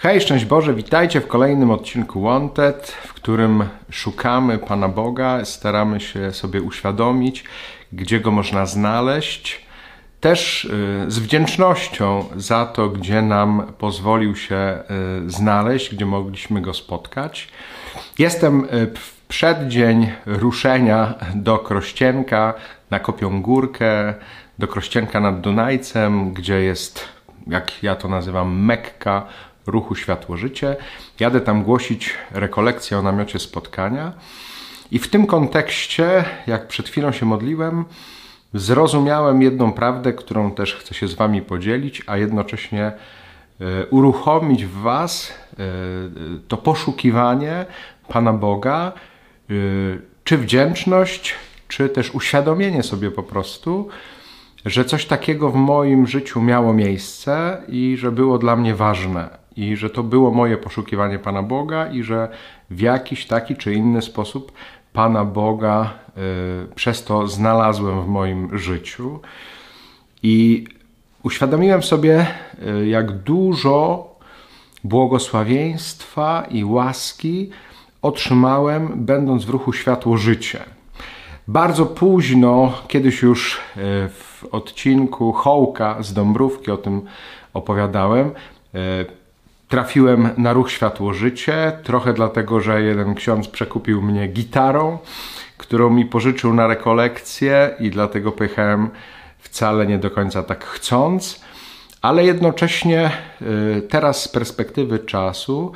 Hej, szczęść Boże, witajcie w kolejnym odcinku Wanted, w którym szukamy Pana Boga, staramy się sobie uświadomić, gdzie Go można znaleźć. Też y, z wdzięcznością za to, gdzie nam pozwolił się y, znaleźć, gdzie mogliśmy Go spotkać. Jestem y, w przeddzień ruszenia do Krościenka na Kopią Górkę, do Krościenka nad Dunajcem, gdzie jest, jak ja to nazywam, Mekka ruchu Światło Życie. Jadę tam głosić rekolekcję o namiocie spotkania. I w tym kontekście, jak przed chwilą się modliłem, zrozumiałem jedną prawdę, którą też chcę się z Wami podzielić, a jednocześnie e, uruchomić w Was e, to poszukiwanie Pana Boga, e, czy wdzięczność, czy też uświadomienie sobie po prostu, że coś takiego w moim życiu miało miejsce i że było dla mnie ważne i że to było moje poszukiwanie Pana Boga i że w jakiś taki czy inny sposób Pana Boga y, przez to znalazłem w moim życiu. I uświadomiłem sobie, y, jak dużo błogosławieństwa i łaski otrzymałem, będąc w ruchu Światło Życie. Bardzo późno, kiedyś już y, w odcinku Hołka z Dąbrówki o tym opowiadałem, trafiłem na ruch Światło Życie, trochę dlatego, że jeden ksiądz przekupił mnie gitarą, którą mi pożyczył na rekolekcję i dlatego pojechałem wcale nie do końca tak chcąc, ale jednocześnie y, teraz z perspektywy czasu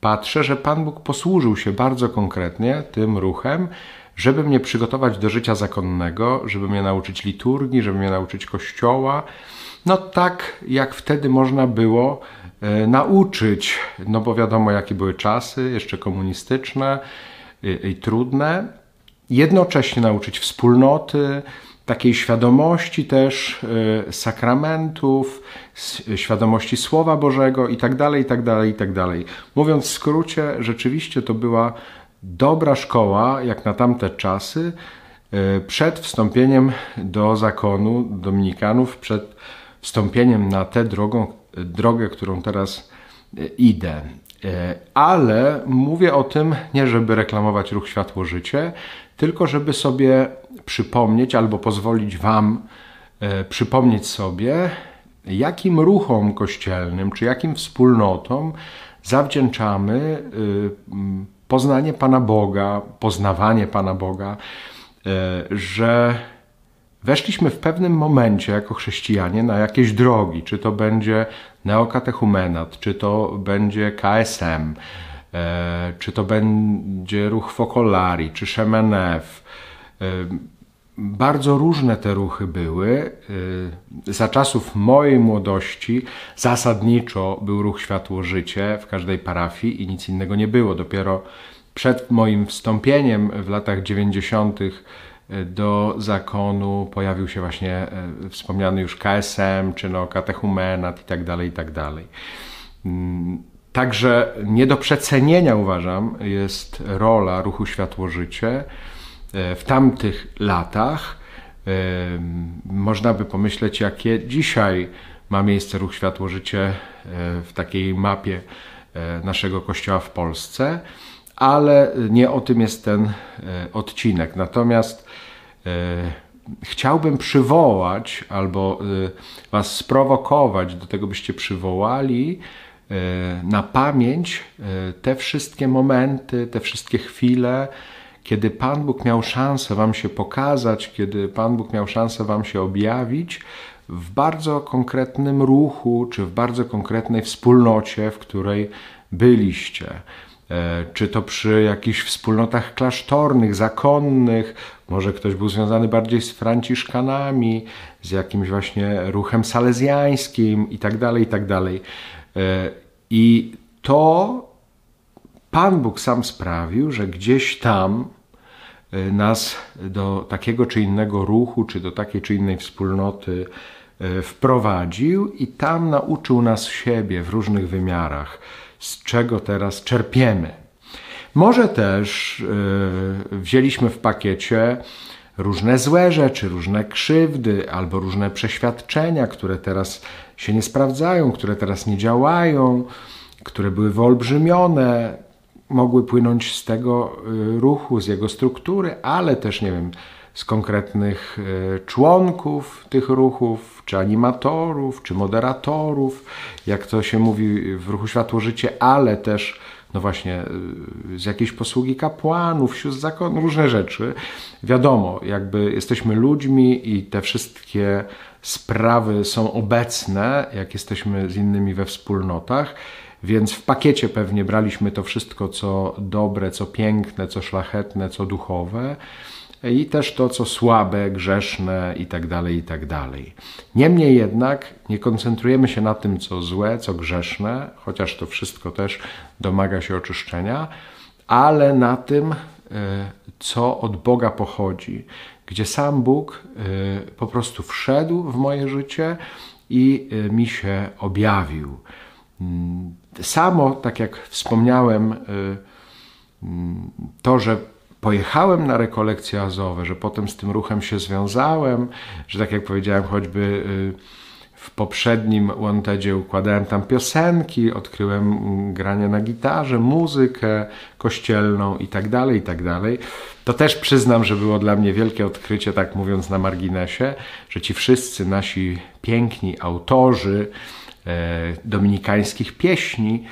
patrzę, że Pan Bóg posłużył się bardzo konkretnie tym ruchem, żeby mnie przygotować do życia zakonnego, żeby mnie nauczyć liturgii, żeby mnie nauczyć kościoła. No tak, jak wtedy można było nauczyć, no bo wiadomo jakie były czasy, jeszcze komunistyczne i, i trudne, jednocześnie nauczyć wspólnoty, takiej świadomości też y, sakramentów, świadomości Słowa Bożego i tak dalej, i tak dalej, i tak dalej. Mówiąc w skrócie, rzeczywiście to była dobra szkoła, jak na tamte czasy, przed wstąpieniem do zakonu dominikanów, przed wstąpieniem na tę drogą, drogę, którą teraz e, idę. E, ale mówię o tym nie, żeby reklamować ruch Światło Życie, tylko żeby sobie przypomnieć albo pozwolić Wam e, przypomnieć sobie, jakim ruchom kościelnym czy jakim wspólnotom zawdzięczamy poznanie Pana Boga, poznawanie Pana Boga, że Weszliśmy w pewnym momencie jako chrześcijanie na jakieś drogi, czy to będzie neokatechumenat, czy to będzie KSM, e, czy to będzie ruch Focolari, czy Szemenew. E, bardzo różne te ruchy były. E, za czasów mojej młodości zasadniczo był ruch Światło Życie w każdej parafii i nic innego nie było. Dopiero przed moim wstąpieniem w latach 90 do zakonu pojawił się właśnie e, wspomniany już KSM, czy no katechumenat i tak dalej, i tak dalej. Mm, także nie do przecenienia uważam jest rola ruchu Światło Życie e, w tamtych latach. E, można by pomyśleć, jakie dzisiaj ma miejsce ruch Światło Życie w takiej mapie naszego kościoła w Polsce ale nie o tym jest ten e, odcinek. Natomiast e, chciałbym przywołać albo e, Was sprowokować do tego, byście przywołali na pamięć te wszystkie momenty, te wszystkie chwile, kiedy Pan Bóg miał szansę Wam się pokazać, kiedy Pan Bóg miał szansę Wam się objawić w bardzo konkretnym ruchu, czy w bardzo konkretnej wspólnocie, w której byliście. E, czy to przy jakichś wspólnotach klasztornych, zakonnych, może ktoś był związany bardziej z franciszkanami, z jakimś właśnie ruchem salezjańskim i tak dalej, i tak. E, I to Pan Bóg sam sprawił, że gdzieś tam e, nas do takiego czy innego ruchu, czy do takiej czy innej wspólnoty wprowadził i tam nauczył nas siebie w różnych wymiarach z czego teraz czerpiemy. Może też yy, wzięliśmy w pakiecie różne złe rzeczy, różne krzywdy albo różne przeświadczenia, które teraz się nie sprawdzają, które teraz nie działają, które były wyolbrzymione, mogły płynąć z tego y, ruchu, z jego struktury, ale też, nie wiem, z konkretnych y, członków tych ruchów, czy animatorów, czy moderatorów, jak to się mówi w ruchu Światło Życie, ale też no właśnie z jakiejś posługi kapłanów, sióstr zakonu, różne rzeczy. Wiadomo, jakby jesteśmy ludźmi i te wszystkie sprawy są obecne, jak jesteśmy z innymi we wspólnotach. Więc w pakiecie pewnie braliśmy to wszystko, co dobre, co piękne, co szlachetne, co duchowe i też to, co słabe, grzeszne itd., tak itd. Tak Niemniej jednak nie koncentrujemy się na tym, co złe, co grzeszne, chociaż to wszystko też domaga się oczyszczenia, ale na tym, e, co od Boga pochodzi, gdzie sam Bóg e, po prostu wszedł w moje życie i e, mi się objawił. Samo, tak jak wspomniałem, mm, to, że pojechałem na rekolekcje azowe, że potem z tym ruchem się związałem, że tak jak powiedziałem, choćby y, w poprzednim Wantedzie układałem tam piosenki, odkryłem mm, granie na gitarze, muzykę kościelną i tak dalej, i tak dalej. To też przyznam, że było dla mnie wielkie odkrycie, tak mówiąc na marginesie, że ci wszyscy nasi piękni autorzy dominikańskich pieśni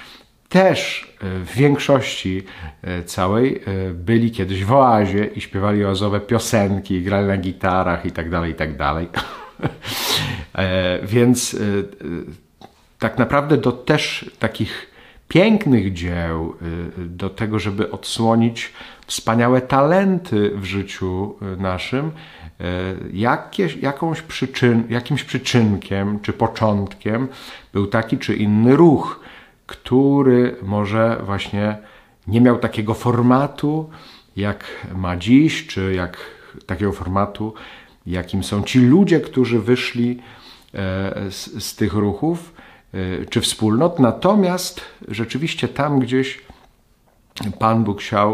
też e, w większości e, całej e, byli kiedyś w oazie i śpiewali oazowe piosenki, grali na gitarach i tak dalej, i tak. Więc tak naprawdę do też takich pięknych dzieł, do tego, żeby odsłonić wspaniałe talenty w życiu naszym, jakieś, jakąś przyczyn, jakimś przyczynkiem czy początkiem był taki czy inny ruch który może właśnie nie miał takiego formatu, jak ma dziś, czy jak takiego formatu, jakim są ci ludzie, którzy wyszli e, z, z tych ruchów czy wspólnot. Natomiast rzeczywiście tam gdzieś Pan Bóg siał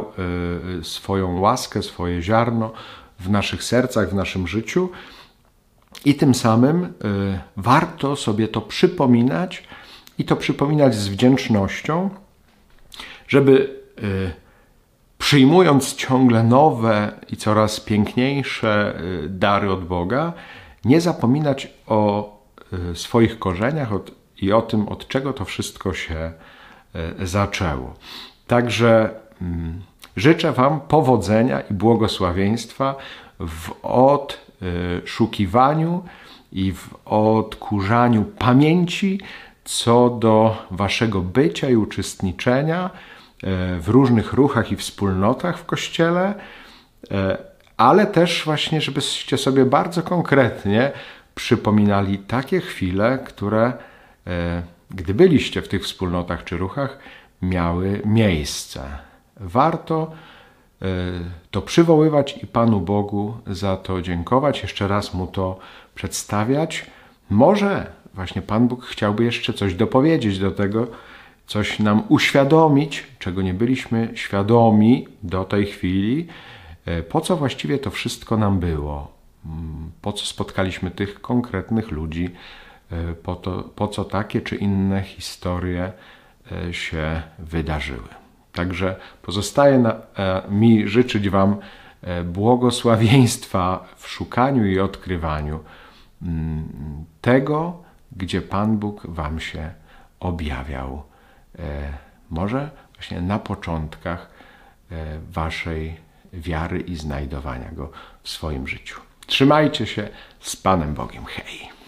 e, swoją łaskę, swoje ziarno w naszych sercach, w naszym życiu. I tym samym warto sobie to przypominać, i to przypominać z wdzięcznością, żeby y, przyjmując ciągle nowe i coraz piękniejsze y, dary od Boga, nie zapominać o y, swoich korzeniach i o tym, od czego to wszystko się zaczęło. Także mm, życzę Wam powodzenia i błogosławieństwa w odszukiwaniu i w odkurzaniu pamięci co do waszego bycia i uczestniczenia e, w różnych ruchach i wspólnotach w kościele, e, ale też właśnie, żebyście sobie bardzo konkretnie przypominali takie chwile, które, e, gdy byliście w tych wspólnotach czy ruchach, miały miejsce. Warto to przywoływać i Panu Bogu za to dziękować, jeszcze raz Mu to przedstawiać. Może właśnie Pan Bóg chciałby jeszcze coś dopowiedzieć do tego, coś nam uświadomić, czego nie byliśmy świadomi do tej chwili, e, po co właściwie to wszystko nam było, mm, po co spotkaliśmy tych konkretnych ludzi, e, po, to, po co takie czy inne historie e, się wydarzyły. Także pozostaje na, mi życzyć Wam błogosławieństwa w szukaniu i odkrywaniu mm, tego, gdzie Pan Bóg Wam się objawiał. E, może właśnie na początkach e, Waszej wiary i znajdowania Go w swoim życiu. Trzymajcie się z Panem Bogiem. Hej!